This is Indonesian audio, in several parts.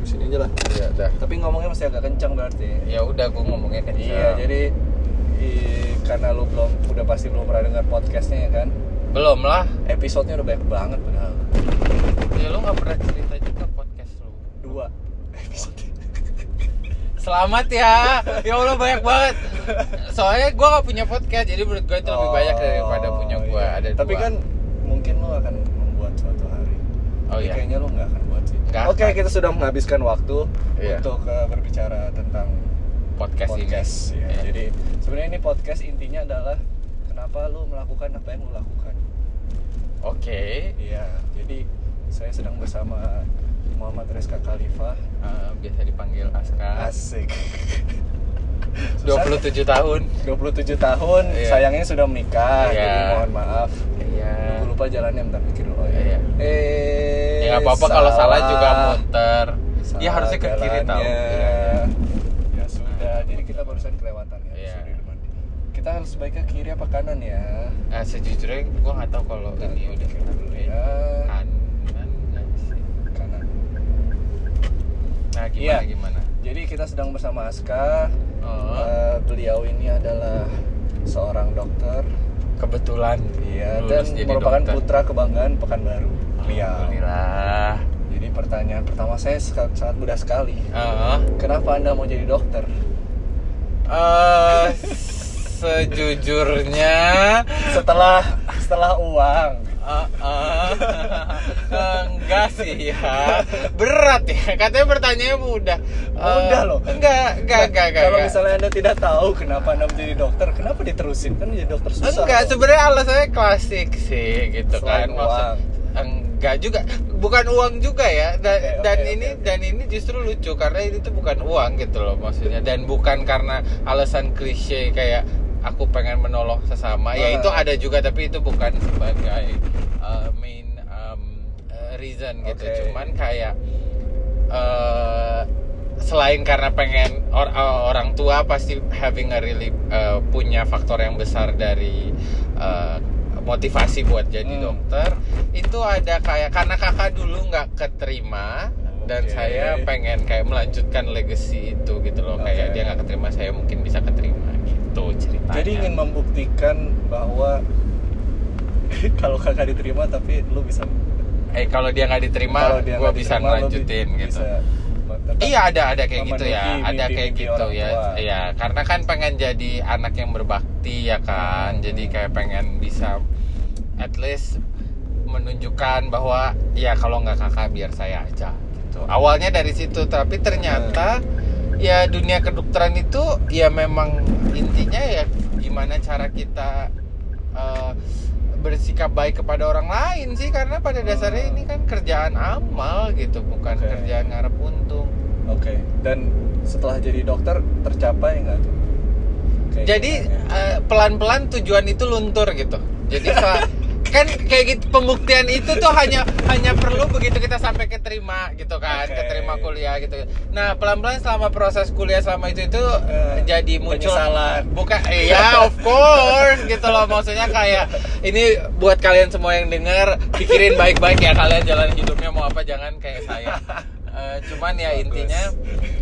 sampai sini aja lah. Ya udah tapi ngomongnya masih agak kencang berarti. Ya udah gue ngomongnya kencang iya jadi i- karena lu belum udah pasti belum pernah dengar podcastnya ya kan? Belum lah. Episodenya udah banyak banget padahal ya lu nggak pernah cerita juga podcast lu. Dua episode. Selamat ya, ya Allah banyak banget. Soalnya gue gak punya podcast, jadi menurut gue itu lebih banyak daripada punya gue. iya. Ada tapi dua. kan mungkin lu akan membuat suatu hari. Oh, Tapi iya. kayaknya lu nggak akan oke akan. kita sudah menghabiskan waktu Iya. untuk eh, berbicara tentang podcast, podcast ini. ya. Iya. Jadi sebenarnya ini podcast intinya adalah kenapa lu melakukan apa yang lu lakukan. Oke, Iya. Jadi saya sedang bersama Muhammad Rizka Khalifah. eh, biasa dipanggil Aska. Asik. 27 tahun. 27 tahun, Iya. sayangnya sudah menikah. Iya. Jadi mohon maaf. Iya. Gue lupa jalannya bentar pikir dulu. Iya. iya. Eh. Ya nggak apa-apa kalau salah juga muter. Salah Ya harusnya ke kiri tahu. Iya. Ya sudah, jadi kita barusan kelewatan ya. Di depan. Kita harus sebaiknya kiri apa kanan ya? Nah, sejujurnya gue nggak tahu kalau Bentar, ini udah pikir dulu ya. kanan. Kanan. Nah gimana Iya. gimana? Jadi kita sedang bersama Aska. Oh, Eh, beliau ini adalah seorang dokter. kebetulan. Iya, dan merupakan dokter. putra kebanggaan Pekanbaru. Riau. Alhamdulillah. Jadi pertanyaan pertama saya sangat mudah sekali. Heeh. Kenapa Anda mau jadi dokter? Eh, sejujurnya Setelah setelah uang. eh, eh, enggak sih ya berat ya katanya pertanyaannya mudah Mudah loh. enggak enggak enggak enggak Kalau enggak. misalnya Anda tidak tahu kenapa Anda menjadi dokter, kenapa diterusin? Kan jadi dokter susah. enggak sebenarnya alasannya klasik sih gitu Selain kan Maksud- uang. Enggak juga. Bukan uang juga ya. Dan, oke, dan oke, ini oke. dan ini justru lucu karena ini tuh bukan uang gitu loh maksudnya. Dan bukan karena alasan klise kayak aku pengen menolong sesama. Ya Ah. itu ada juga tapi itu bukan sebagai uh, main um, uh, reason gitu. Cuman kayak uh, selain karena pengen or- uh, orang tua pasti having a really uh, punya faktor yang besar dari uh, motivasi buat jadi Hmm. dokter itu ada kayak karena kakak dulu nggak keterima dan Oke. saya pengen kayak melanjutkan legacy itu gitu loh kayak Oke. dia nggak keterima saya mungkin bisa keterima gitu ceritanya Jadi ingin membuktikan bahwa kalau kakak diterima tapi lu bisa eh kalau dia nggak diterima gue bisa diterima, lu bi- ngelanjutin gitu bisa Iya ada ada kayak gitu ya, memenuhi ada kayak mimpi-mimpi gitu ya, tua. ya karena kan pengen jadi anak yang berbakti ya kan, Hmm. jadi kayak pengen bisa at least menunjukkan bahwa ya kalau nggak kakak biar saya aja gitu. Awalnya dari situ, tapi ternyata ya dunia kedokteran itu ya memang intinya ya gimana cara kita eh, bersikap baik kepada orang lain sih karena pada dasarnya ini kan kerjaan amal gitu bukan Oke. kerjaan ngarep untung Oke. Dan setelah jadi dokter tercapai nggak tuh? Kayak jadi eh, pelan-pelan tujuan itu luntur gitu jadi kan kayak gitu pembuktian itu tuh hanya hanya perlu begitu kita sampai keterima gitu kan Oke. keterima kuliah gitu nah pelan-pelan selama proses kuliah selama itu itu Eh, jadi muncul penyesalan. bukan iya of course gitu loh maksudnya kayak ini buat kalian semua yang denger pikirin baik-baik ya kalian jalan hidupnya mau apa jangan kayak saya Eh, cuman ya Bagus. intinya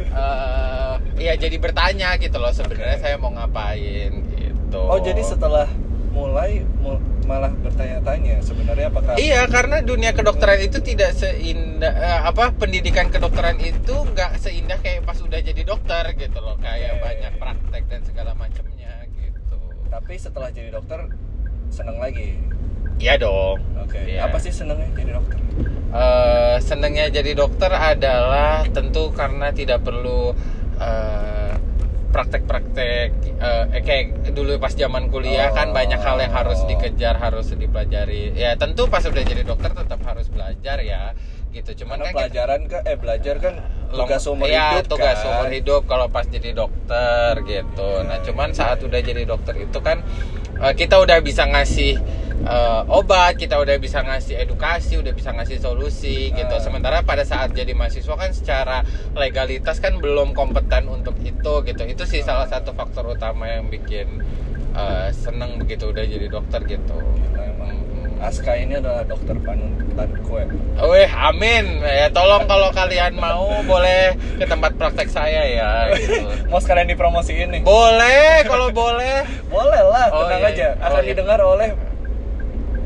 eh ya jadi bertanya gitu loh sebenarnya Oke. saya mau ngapain gitu Oh jadi setelah mulai mul- malah bertanya-tanya sebenarnya apakah Iya, karena dunia kedokteran itu tidak seindah eh, apa pendidikan kedokteran itu nggak seindah kayak pas udah jadi dokter gitu loh, kayak Oke. banyak praktek dan segala macamnya gitu. Tapi setelah jadi dokter seneng lagi. Iya dong. Oke. Iya. Apa sih senengnya jadi dokter? Eh, senengnya jadi dokter adalah tentu karena tidak perlu eh, praktek-praktek eh, kayak dulu pas zaman kuliah kan Oh. banyak hal yang harus dikejar harus dipelajari ya tentu pas udah jadi dokter tetap harus belajar ya gitu cuman Karena kan kita- pelajaran kan eh belajar kan tugas umur iya, hidup tugas kan. umur hidup kalau pas jadi dokter gitu. Iya, Nah, cuman iya, saat iya. udah jadi dokter itu kan eh, kita udah bisa ngasih eh, obat, kita udah bisa ngasih edukasi, udah bisa ngasih solusi gitu. Ah. Sementara pada saat jadi mahasiswa kan secara legalitas kan belum kompeten untuk itu gitu. Itu sih salah satu faktor utama yang bikin eh, seneng begitu udah jadi dokter gitu. Aska ini adalah dokter panutan kue. Weh, amin. Ya tolong kalau kalian mau boleh ke tempat praktek saya ya gitu. Mau sekalian dipromosiin nih? Boleh, kalau boleh. Boleh lah, Oh, tenang iya, aja. Akan Oh, iya. didengar oleh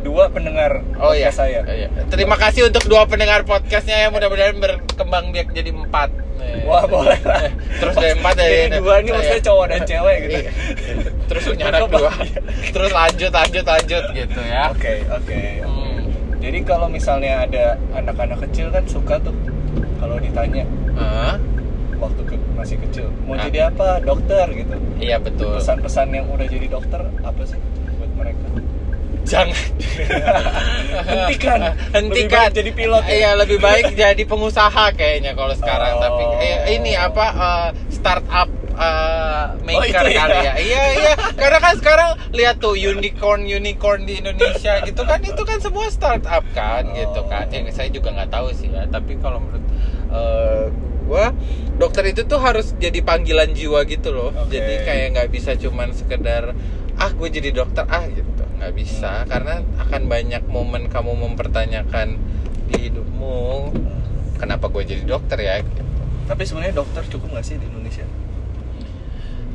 dua pendengar Oh iya, podcast saya. Oh, iya. Terima kasih untuk dua pendengar podcastnya yang mudah-mudahan berkembang biar jadi empat. Eh. Wah, boleh lah. Terus dari empat Jadi dari dua ini maksudnya cowok dan cewek gitu. Iya. Terus punya anak dua. Terus lanjut, lanjut, lanjut gitu ya. Oke, oke. Hmm. Jadi kalau misalnya ada anak-anak kecil kan suka tuh kalau ditanya Hah? waktu ke- masih kecil mau Ah. jadi apa dokter gitu. Iya betul. Pesan-pesan yang udah jadi dokter apa sih buat mereka? Jangan. Hentikan. Hentikan. jadi pilot ya? Iya, lebih baik jadi pengusaha kayaknya kalau sekarang. Oh. Tapi eh, ini apa eh, startup eh, maker Oh, ya? kali ya. Iya, iya. Karena kan sekarang lihat tuh unicorn unicorn di Indonesia gitu kan itu kan semua startup kan Oh. gitu kan. Yang saya juga nggak tahu sih ya, tapi kalau menurut eh, gua dokter itu tuh harus jadi panggilan jiwa gitu loh. Oke. Jadi kayak nggak bisa cuman sekedar ah gue jadi dokter ah gitu nggak bisa karena akan banyak momen kamu mempertanyakan di hidupmu kenapa gue jadi dokter ya Tapi sebenarnya dokter cukup nggak sih di Indonesia?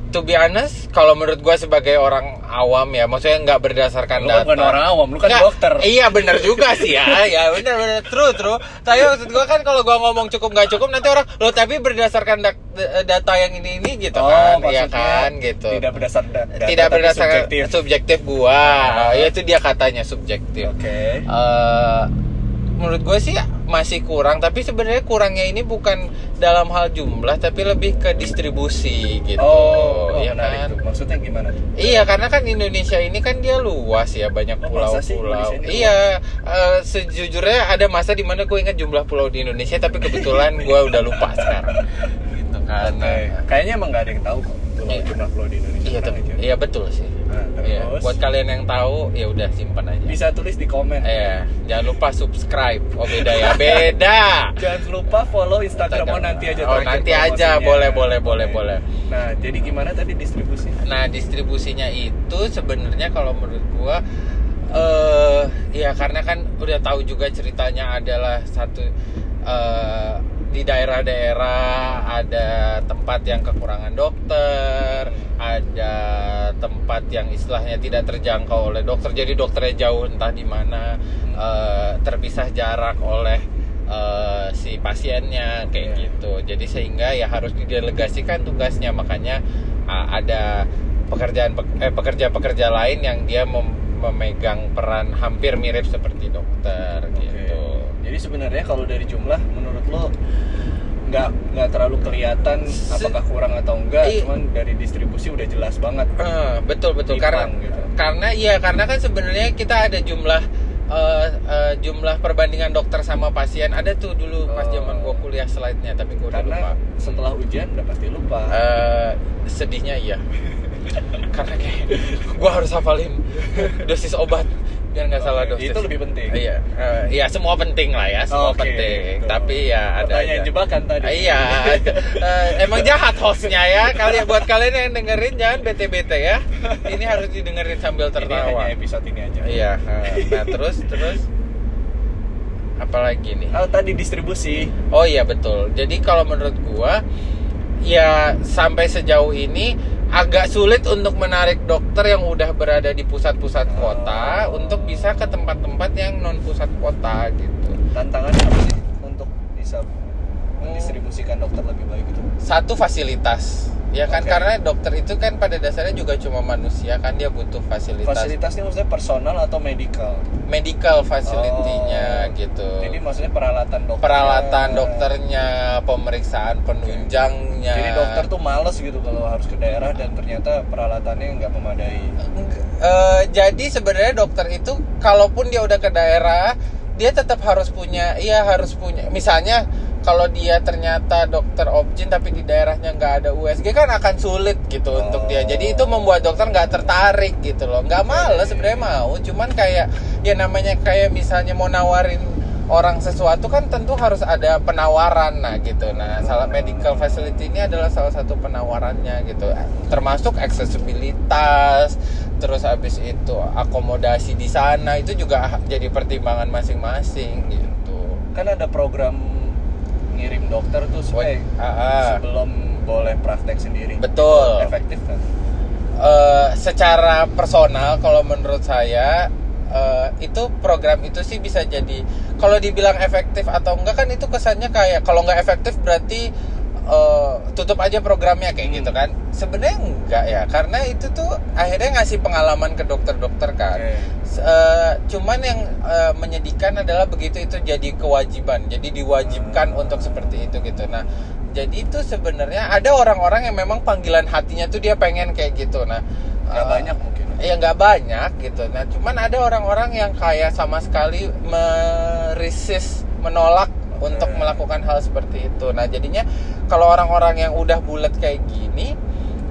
To be honest kalau menurut gue sebagai orang awam ya maksudnya nggak berdasarkan Lu kan data bukan orang awam, lu kan Nggak, dokter. iya benar juga sih ya ya benar benar true true tapi maksud gue kan kalau gue ngomong cukup nggak cukup nanti orang lo tapi berdasarkan dak- data yang ini ini gitu kan iya Oh, maksudnya kan gitu Tidak berdasar da- data, tidak berdasarkan subjektif. subjektif, gua Ah. ya itu dia katanya subjektif Oke. Eh, menurut gue sih masih kurang tapi sebenarnya kurangnya ini bukan dalam hal jumlah tapi lebih ke distribusi gitu Oh, oh, ya kan tuh. Maksudnya gimana? Iya karena kan Indonesia ini kan dia luas ya banyak Oh, pulau-pulau. Ini Iya eh, sejujurnya ada masa di mana gue ingat jumlah pulau di Indonesia tapi kebetulan gue udah lupa sekarang. Gitu kan. Oke. Kayaknya emang nggak ada yang tahu kok pulau Iya. jumlah pulau di Indonesia. Iya, tapi- iya betul sih. Nah, terus Buat kalian yang tahu ya udah simpan aja. bisa tulis di komen. Iya, jangan lupa subscribe. Oh beda ya, beda. Jangan lupa follow Instagram oh nanti aja. Oh, nanti aja. Boleh, boleh, boleh, boleh. Nah, jadi gimana tadi distribusi? Nah distribusinya itu sebenarnya kalau menurut gua eh ya karena kan udah tahu juga ceritanya adalah satu eh, di daerah-daerah ada tempat yang kekurangan dokter, ada tempat yang istilahnya tidak terjangkau oleh dokter, jadi dokternya jauh entah di mana, eh, terpisah jarak oleh eh, si pasiennya kayak Iya. gitu. Jadi sehingga ya harus didelegasikan tugasnya, makanya ah, ada pekerjaan eh, pekerja-pekerja lain yang dia mem- memegang peran hampir mirip seperti dokter gitu. Jadi sebenarnya kalau dari jumlah menurut lo nggak nggak terlalu kelihatan apakah kurang atau enggak, Iya. cuman dari distribusi udah jelas banget. Eh, betul betul Di karena gitu. karena iya karena kan sebenarnya kita ada jumlah eh, eh, jumlah perbandingan dokter sama pasien ada tuh dulu pas Oh. zaman gua kuliah slide-nya tapi gua udah lupa. Setelah ujian udah pasti lupa. Eh, sedihnya iya karena kayak gua harus hafalin dosis obat biar nggak salah Oke, dosis itu lebih penting. iya eh, iya semua penting lah ya semua Oke, penting gitu. tapi ya ada Pertanyaan aja. jebakan tadi. Eh, iya Eh, emang jahat hostnya ya kalian buat kalian yang dengerin jangan bete bete ya ini harus didengerin sambil Ini tertawa hanya episode ini aja. iya eh, nah terus terus apalagi nih Oh, tadi distribusi. Oh iya betul. Jadi kalau menurut gua ya sampai sejauh ini agak sulit untuk menarik dokter yang udah berada di pusat-pusat kota untuk bisa ke tempat-tempat yang non pusat kota gitu. Tantangannya apa sih untuk bisa mendistribusikan dokter lebih baik gitu? Satu fasilitas. Ya kan Oke. karena dokter itu kan pada dasarnya juga cuma manusia kan dia butuh fasilitas, Fasilitasnya maksudnya personal atau medical? medical facility-nya Oh. gitu. Jadi maksudnya peralatan dokter. peralatan dokternya, pemeriksaan penunjangnya. Jadi dokter tuh males gitu kalau harus ke daerah dan ternyata peralatannya nggak memadai. Eh, jadi sebenarnya dokter itu kalaupun dia udah ke daerah dia tetap harus punya iya harus punya misalnya kalau dia ternyata dokter objin tapi di daerahnya nggak ada USG kan akan sulit gitu Oh. untuk dia. Jadi itu membuat dokter nggak tertarik gitu loh. Nggak males sebenarnya mau. Cuman kayak ya namanya kayak misalnya mau nawarin orang sesuatu kan tentu harus ada penawaran nah gitu. Nah salah medical facility ini adalah salah satu penawarannya gitu. Termasuk aksesibilitas terus habis itu akomodasi di sana itu juga jadi pertimbangan masing-masing gitu. Kan ada program ngirim dokter tuh supaya Ah, ah. sebelum boleh praktek sendiri Betul. efektif kan Eh, secara personal kalau menurut saya eh, itu program itu sih bisa jadi kalau dibilang efektif atau enggak kan itu kesannya kayak kalau nggak efektif berarti eh, tutup aja programnya kayak Hmm. gitu kan sebenarnya enggak ya karena itu tuh akhirnya ngasih pengalaman ke dokter-dokter kan Oke. S- eh, cuman yang eh, menyedihkan adalah begitu itu jadi kewajiban jadi diwajibkan Hmm. untuk seperti itu gitu nah jadi itu sebenarnya ada orang-orang yang memang panggilan hatinya tuh dia pengen kayak gitu nah nggak eh, banyak mungkin ya nggak banyak gitu nah cuman ada orang-orang yang kayak sama sekali meresist menolak untuk melakukan hal seperti itu. Nah jadinya kalau orang-orang yang udah bulat kayak gini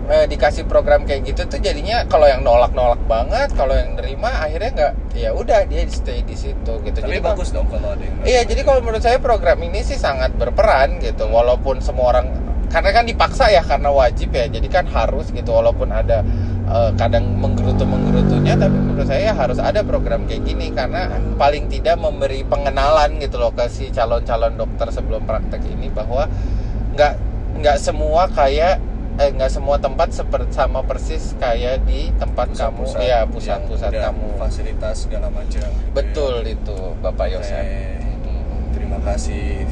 eh, dikasih program kayak gitu tuh jadinya kalau yang nolak-nolak banget kalau yang nerima akhirnya nggak ya udah dia stay di situ gitu. Tapi Jadi kalau- bagus dong kalau ada yang Iya, jadi kalau menurut saya program ini sih sangat berperan gitu, walaupun semua orang karena kan dipaksa ya karena wajib ya, jadi kan harus gitu, walaupun ada eh, kadang menggerutu menggerutunya, tapi menurut saya harus ada program kayak gini karena paling tidak memberi pengenalan gitu loh ke si calon-calon dokter sebelum praktek ini bahwa nggak nggak semua kayak eh nggak semua tempat seperti sama persis kayak di tempat kamu Pusat-pusat ya pusat-pusat kamu fasilitas segala macam betul ya. itu bapak Yosef Oke. Hmm. terima kasih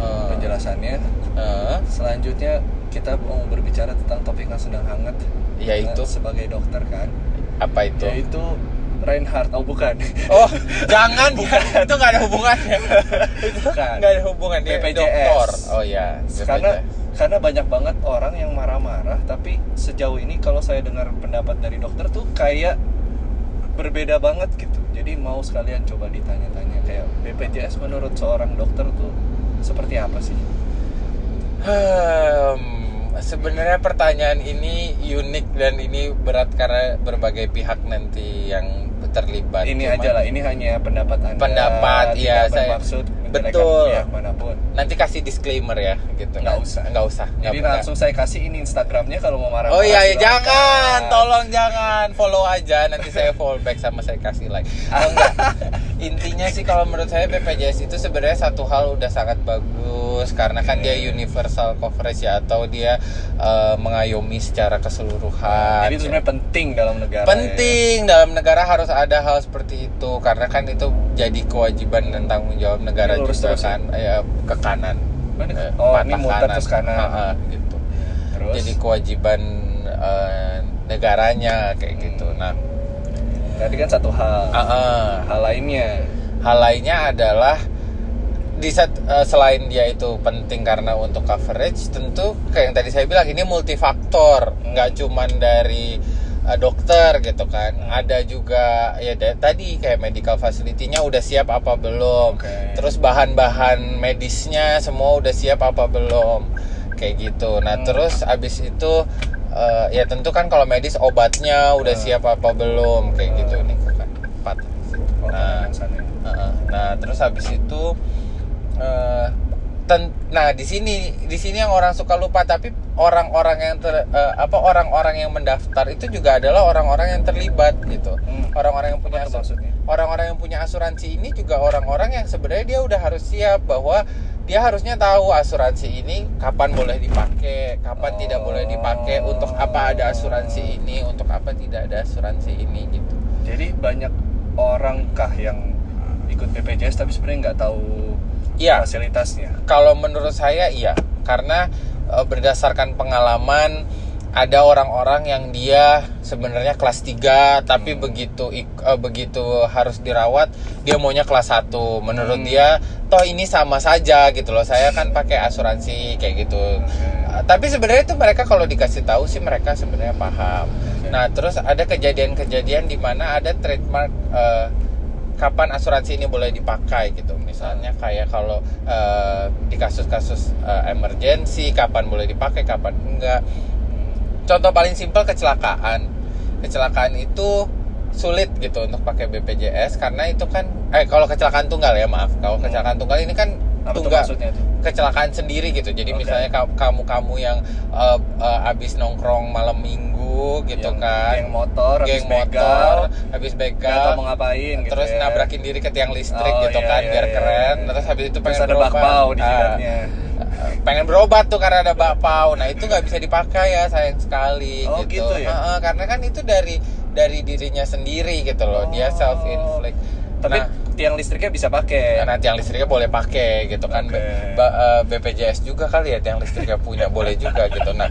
Eh, penjelasannya eh. selanjutnya kita mau berbicara tentang topik yang sedang hangat Yaitu? Sebagai dokter kan apa itu? yaitu Reinhardt oh bukan Oh, jangan bukan. itu nggak ada hubungannya. itu Bukan. nggak ada hubungannya. BPJS. Dokter. Oh ya. karena karena banyak banget orang yang marah-marah tapi sejauh ini kalau saya dengar pendapat dari dokter tuh kayak berbeda banget gitu jadi mau sekalian coba ditanya-tanya kayak BPJS menurut seorang dokter tuh seperti apa sih Hmm, sebenarnya pertanyaan ini unik dan ini berat karena berbagai pihak nanti yang terlibat. ini Cuman aja lah ini hanya pendapat anda Pendapat, iya, saya- menjelekan Betul. mana pun Nanti kasih disclaimer ya, gitu. Nggak usah. Nggak usah. jadi nggak- langsung saya kasih ini Instagramnya kalau mau marah Oh iya, iya jangan, tolong jangan follow aja nanti saya follow back sama saya kasih like. Oh, enggak. Intinya sih kalau menurut saya BPJS itu sebenarnya satu hal udah sangat bagus karena kan dia universal coverage ya atau dia eh, mengayomi secara keseluruhan. jadi itu sebenarnya penting dalam negara ya. penting dalam negara harus ada hal seperti itu karena kan itu jadi kewajiban dan tanggung jawab negara Ini lurus juga terus ya? kan ya kanan. Eh, Oh, patah ini muter terus kanan. Ha, ha, gitu terus jadi kewajiban eh, negaranya kayak Hmm. gitu. Nah, tadi kan satu hal ah, ah. hal lainnya hal lainnya adalah di saat eh, selain dia itu penting karena untuk coverage, tentu kayak yang tadi saya bilang ini multifaktor, Hmm. nggak cuman dari eh, dokter gitu kan, Hmm. ada juga ya da- tadi kayak medical facility-nya udah siap apa belum, Oke. terus bahan-bahan medisnya semua udah siap apa belum, kayak gitu. Nah Hmm. terus abis itu eh, ya tentu kan kalau medis obatnya udah Hmm. siap apa belum, kayak gitu nih kan empat. oh, Nah. Heeh. Nah, terus habis itu ten- nah di sini di sini yang orang suka lupa tapi orang-orang yang ter, eh, apa orang-orang yang mendaftar itu juga adalah orang-orang yang terlibat gitu. Hmm. Orang-orang yang punya Apa tuh asu- maksudnya? orang-orang yang punya asuransi ini juga orang-orang yang sebenarnya dia udah harus siap bahwa dia harusnya tahu asuransi ini kapan boleh dipakai, kapan tidak boleh dipakai, untuk apa ada asuransi ini, untuk apa tidak ada asuransi ini gitu. jadi banyak orang kah yang ikut BPJS tapi sebenarnya nggak tahu Iya. fasilitasnya Kalau menurut saya iya, karena e, berdasarkan pengalaman ada orang-orang yang dia sebenarnya kelas 3 tapi Hmm. begitu e, begitu harus dirawat dia maunya kelas 1. Menurut Hmm. dia toh ini sama saja gitu loh. Saya kan pakai asuransi kayak gitu. E, Tapi sebenarnya itu mereka kalau dikasih tahu sih mereka sebenarnya paham. Oke. Nah, terus ada kejadian-kejadian di mana ada trademark eh, kapan asuransi ini boleh dipakai gitu. Misalnya kayak kalau eh, di kasus-kasus eh, emergency kapan boleh dipakai, kapan enggak. Contoh paling simpel kecelakaan. Kecelakaan itu sulit gitu untuk pakai BPJS karena itu kan eh kalau kecelakaan tunggal ya maaf. Kalau Hmm. kecelakaan tunggal ini kan apa tunggal maksudnya tuh kecelakaan sendiri gitu. Jadi Oke. misalnya kamu kamu yang eh, eh, abis nongkrong malam minggu gitu Yang kan geng motor, habis geng begal, motor habis Nggak begal mau ngapain gitu terus ya. nabrakin diri ke tiang listrik Oh, gitu iya, kan iya, biar iya, keren iya. terus habis itu Terus pengen ada berobat bakpao di Ah, jidatnya. pengen berobat tuh karena ada bakpao nah itu nggak bisa dipakai ya sayang sekali Oh, gitu, gitu ya? Heeh, karena kan itu dari dari dirinya sendiri gitu loh dia Oh. self inflict Tapi nah, tiang listriknya bisa pakai. Nah, tiang listriknya boleh pakai gitu kan. Oke. B- ba- eh, BPJS juga kali ya tiang listriknya punya boleh juga gitu. Nah,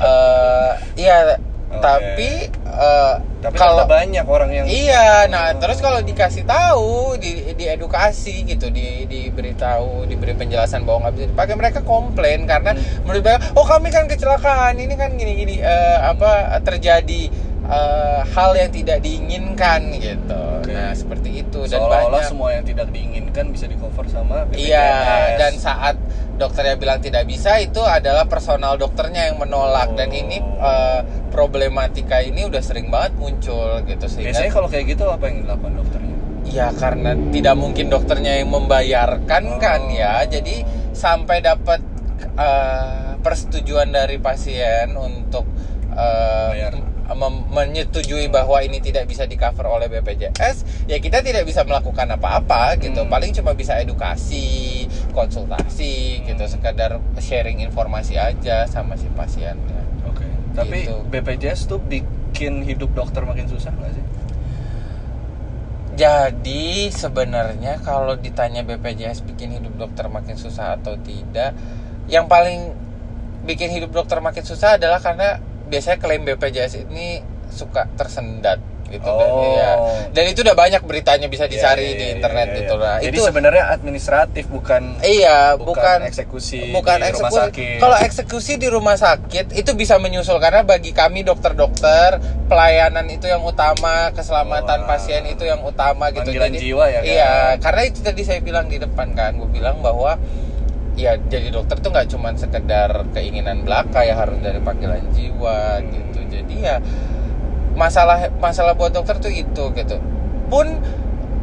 eh iya Oke. tapi eh, Tapi kalau banyak orang yang Iya, nah terus kalau dikasih tahu, di diedukasi gitu, di diberitahu, diberi penjelasan bahwa nggak bisa dipakai, mereka komplain karena Hmm. menurut mereka, oh kami kan kecelakaan, ini kan gini-gini, eh, apa terjadi eh, hal yang tidak diinginkan gitu. Oke. Nah seperti itu dan seolah-olah banyak. semua yang tidak diinginkan bisa di cover sama BPJS. Iya, dan saat dokternya bilang tidak bisa itu adalah personal dokternya yang menolak dan Oh. ini eh, problematika ini udah sering banget muncul gitu sehingga biasanya kalau kayak gitu apa yang dilakukan dokternya? Ya karena tidak mungkin dokternya yang membayarkan Oh. kan ya. Jadi sampai dapat eh, persetujuan dari pasien untuk eh, Bayar. Menyetujui bahwa ini tidak bisa di cover oleh BPJS, ya kita tidak bisa melakukan apa-apa gitu. Hmm. Paling cuma bisa edukasi, konsultasi gitu, Hmm. sekadar sharing informasi aja sama si pasiennya. Oke. Tapi Gitu. BPJS tuh bikin hidup dokter makin susah nggak sih? Jadi sebenarnya kalau ditanya BPJS bikin hidup dokter makin susah atau tidak, yang paling bikin hidup dokter makin susah adalah karena biasanya klaim BPJS ini suka tersendat gitu dan Oh. ya. Dan itu udah banyak beritanya bisa dicari Iya, di iya, internet iya, iya. gitu lah. Jadi itu sebenarnya administratif bukan Iya, bukan bukan eksekusi bukan di rumah eksekusi. sakit. Kalau eksekusi di rumah sakit itu bisa menyusul karena bagi kami dokter-dokter pelayanan itu yang utama, keselamatan Wah. pasien itu yang utama gitu. Panggilan jiwa ya, kan? Iya, karena itu tadi saya bilang di depan kan, gue bilang bahwa ya jadi dokter tuh nggak cuma sekedar keinginan belaka ya harus dari panggilan jiwa gitu. Jadi ya masalah masalah buat dokter tuh itu gitu. Pun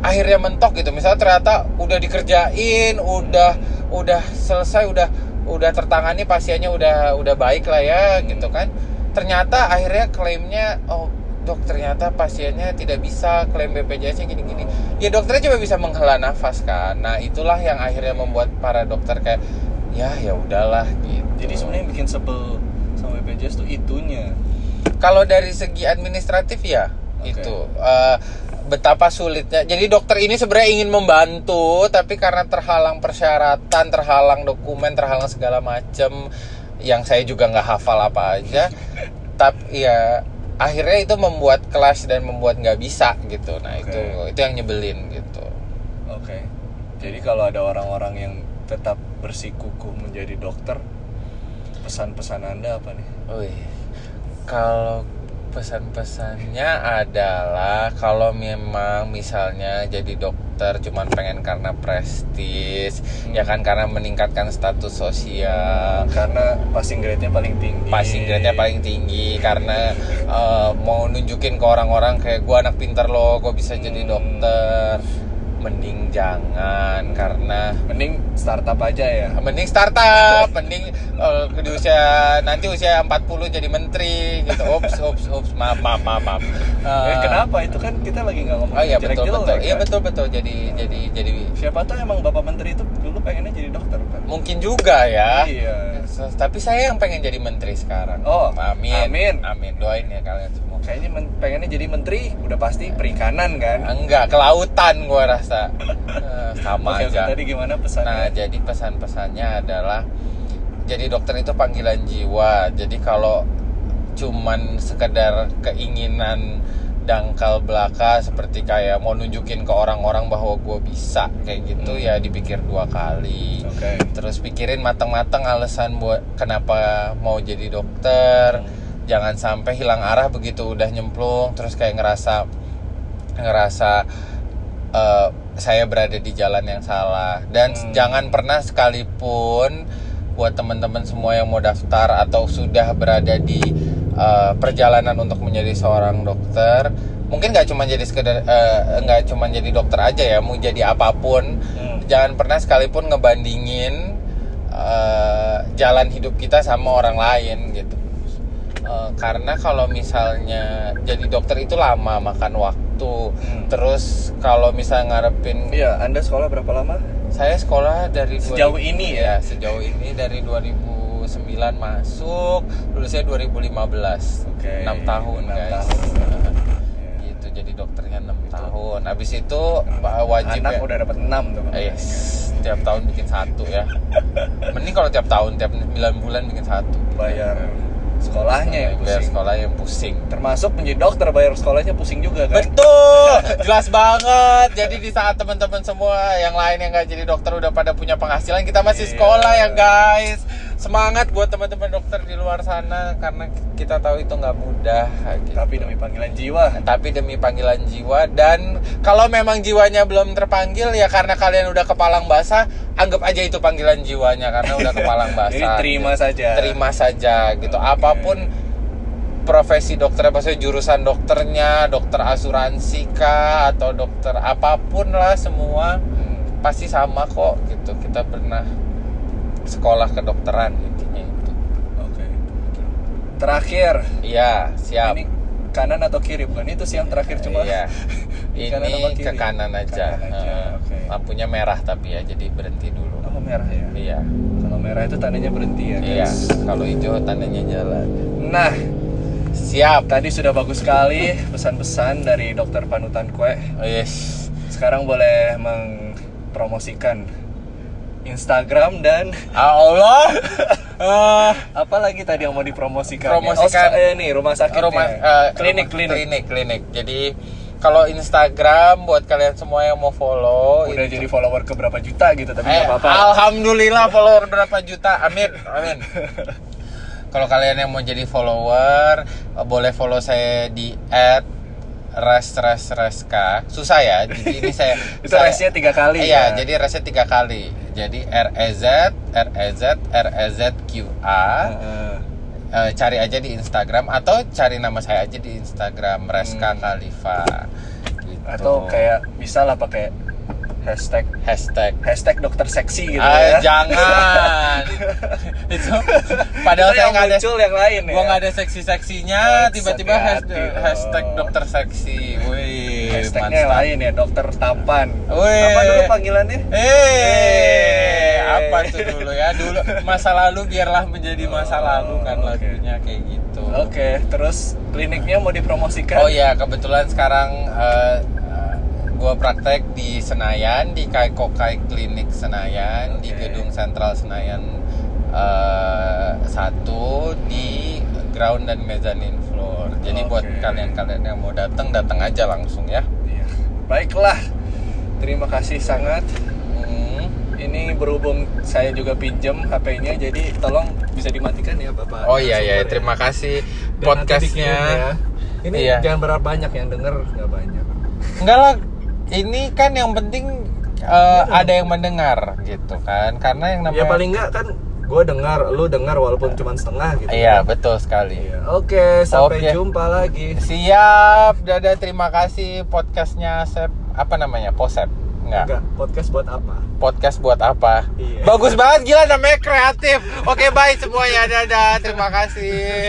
akhirnya mentok gitu. Misalnya ternyata udah dikerjain, udah udah selesai, udah udah tertangani pasiennya udah udah baik lah ya gitu kan. Ternyata akhirnya klaimnya oh dok ternyata pasiennya tidak bisa klaim BPJS-nya gini-gini. Ya dokternya cuma bisa menghela nafas kan. Nah itulah yang akhirnya membuat para dokter kayak ya ya udahlah gitu. Jadi sebenarnya bikin sebel sama BPJS tuh itunya. Kalau dari segi administratif ya Oke. itu eh, betapa sulitnya. Jadi dokter ini sebenarnya ingin membantu, tapi karena terhalang persyaratan, terhalang dokumen, terhalang segala macam, yang saya juga nggak hafal apa aja. tapi ya akhirnya itu membuat kelas dan membuat nggak bisa gitu. Nah Oke. itu itu yang nyebelin gitu. Oke. Jadi kalau ada orang-orang yang tetap bersikukuh menjadi dokter, pesan-pesan Anda apa nih? Wih, kalau pesan-pesannya adalah kalau memang misalnya jadi dokter cuman pengen karena prestis, ya kan karena meningkatkan status sosial, Karena passing grade-nya paling tinggi. passing grade-nya paling tinggi karena eh, mau nunjukin ke orang-orang kayak gua anak pinter loh, gua bisa jadi Hmm. dokter. Mending jangan karena Mending startup aja ya. mending startup, mending eh, di usia nanti usia 40 jadi menteri gitu. Ups, ups, ups, maaf, maaf, maaf, maaf. Eh, Eh, kenapa itu kan kita lagi nggak ngomong Oh iya betul jelek-jelek, betul. Iya kan? betul betul. Jadi jadi jadi Siapa tahu emang bapak menteri itu dulu pengennya jadi dokter kan? mungkin juga ya. Iya. Tapi saya yang pengen jadi menteri sekarang. Oh, amin. amin. Amin. Doain ya kalian semua. Kayaknya men- pengennya jadi menteri udah pasti perikanan kan? Enggak, kelautan gua rasa. Eh, sama oke, aja. tadi gimana pesannya? Nah, jadi pesan-pesannya adalah jadi dokter itu panggilan jiwa. Jadi kalau cuman sekedar keinginan dangkal belaka seperti kayak mau nunjukin ke orang-orang bahwa gue bisa kayak gitu Hmm. ya dipikir dua kali. Oke. Terus pikirin matang-matang alasan buat kenapa mau jadi dokter. Hmm. Jangan sampai hilang arah begitu udah nyemplung terus kayak ngerasa ngerasa eh, saya berada di jalan yang salah dan Hmm. jangan pernah sekalipun buat teman-teman semua yang mau daftar atau sudah berada di eh, perjalanan untuk menjadi seorang dokter mungkin nggak cuma jadi sekedar eh, nggak cuma jadi dokter aja ya mau jadi apa pun Hmm. jangan pernah sekalipun ngebandingin eh, jalan hidup kita sama orang lain gitu Eh, karena kalau misalnya jadi dokter itu lama makan waktu. Hmm. Terus kalau misalnya ngarepin Iya, Anda sekolah berapa lama? saya sekolah dari Sejauh 2000 ini ya? sejauh ini dari 2009 masuk, lulusnya 2015. Oke, 6 tahun, enam guys. tahun. Nah, gitu jadi dokternya 6 tahun. Habis itu ba- wajib Anak ya. udah dapat 6 tuh. Eh, Yes, tiap tahun bikin satu ya. Mending kalau tiap tahun, tiap 9 bulan bikin satu. Bayar sekolahnya yang pusing. sekolah yang pusing. Termasuk menjadi dokter bayar sekolahnya pusing juga kan? Betul, jelas banget. Jadi di saat teman-teman semua yang lain yang nggak jadi dokter udah pada punya penghasilan, kita masih Iya. sekolah ya guys. Semangat buat teman-teman dokter di luar sana karena kita tahu itu nggak mudah. gitu. Tapi demi panggilan jiwa. tapi demi panggilan jiwa dan kalau memang jiwanya belum terpanggil ya karena kalian udah kepalang basah, anggap aja itu panggilan jiwanya karena udah kepalang basah. Jadi terima gitu. saja. Terima saja gitu. Apa pun profesi dokter maksudnya jurusan dokternya, dokter asuransi kah atau dokter apa pun lah semua Hmm. pasti sama kok gitu. Kita pernah sekolah kedokteran intinya itu. Oke. Terakhir, Iya, siap. ini kanan atau kiri bukan itu sih yang terakhir cuma. Iya. Kanan Ini kiri? ke kanan aja. Kanan aja, Eh, oke. Lampunya merah tapi ya, jadi berhenti dulu. Oh merah ya. Iya. Kalau merah itu tandanya berhenti ya Iya. Kalau hijau tandanya jalan. Nah, Siap. tadi sudah bagus sekali pesan-pesan dari dokter panutan kue. Oh, yes. Sekarang boleh mempromosikan Instagram dan Ah, Allah. Eh, apa lagi tadi yang mau dipromosikan? Promosikan. oh, eh, nih rumah sakit. rumah eh, klinik klinik. klinik klinik. Jadi kalau Instagram buat kalian semua yang mau follow Udah itu- jadi follower ke berapa juta gitu tapi Eh, apa-apa. Alhamdulillah follower berapa juta. Amin. Amin. Kalau kalian yang mau jadi follower, eh, boleh follow saya di @res-res-reska. Susah ya. Jadi ini saya Itu saya- resnya tiga kali Iya, ya? jadi resnya tiga kali. Jadi R E Z R E Z R E Z Q A. Eh, cari aja di Instagram atau cari nama saya aja di Instagram Reska Hmm. Khalifa. Gitu. atau kayak bisa lah pakai hashtag hashtag hashtag dokter seksi gitu Ah, ya. jangan. itu padahal Itu saya yang nggak ada muncul yang lain ya. gua nggak ada seksi-seksinya, Oh, tiba-tiba hashtag, hashtag dokter seksi. Wih, Hashtagnya yang mantap. lain ya, dokter tampan. Wih. Apa dulu panggilannya? Eh, apa tuh dulu ya? Dulu masa lalu biarlah menjadi masa Oh, lalu kan oke. lagunya kayak gitu. Oke, terus kliniknya mau dipromosikan? Oh ya, kebetulan sekarang eh, gua praktek di Senayan di Kaikokai Klinik Senayan di Oke. gedung Sentral Senayan eh, satu di ground dan mezzanine floor. Jadi buat Oke. kalian-kalian yang mau datang datang aja langsung ya. Iya. Baiklah. Terima kasih sangat. Hmm. Ini berhubung saya juga pinjem HP-nya, jadi tolong bisa dimatikan ya Bapak. Oh iya iya, ya. terima kasih podcastnya. ya. Ini Iya. jangan berharap banyak yang denger, nggak banyak. Enggak lah, ini kan yang penting eh, ada yang mendengar gitu kan, karena yang namanya Ya paling nggak kan gue dengar, lu dengar walaupun cuma setengah gitu. Iya kan. betul sekali. Iya. Oke, sampai jumpa lagi. Siap, dadah terima kasih podcastnya Sep apa namanya Posep Enggak. Enggak, podcast buat apa? Podcast buat apa? Iya. Bagus banget gila namanya kreatif. Oke, bye semuanya. Dadah. Terima kasih.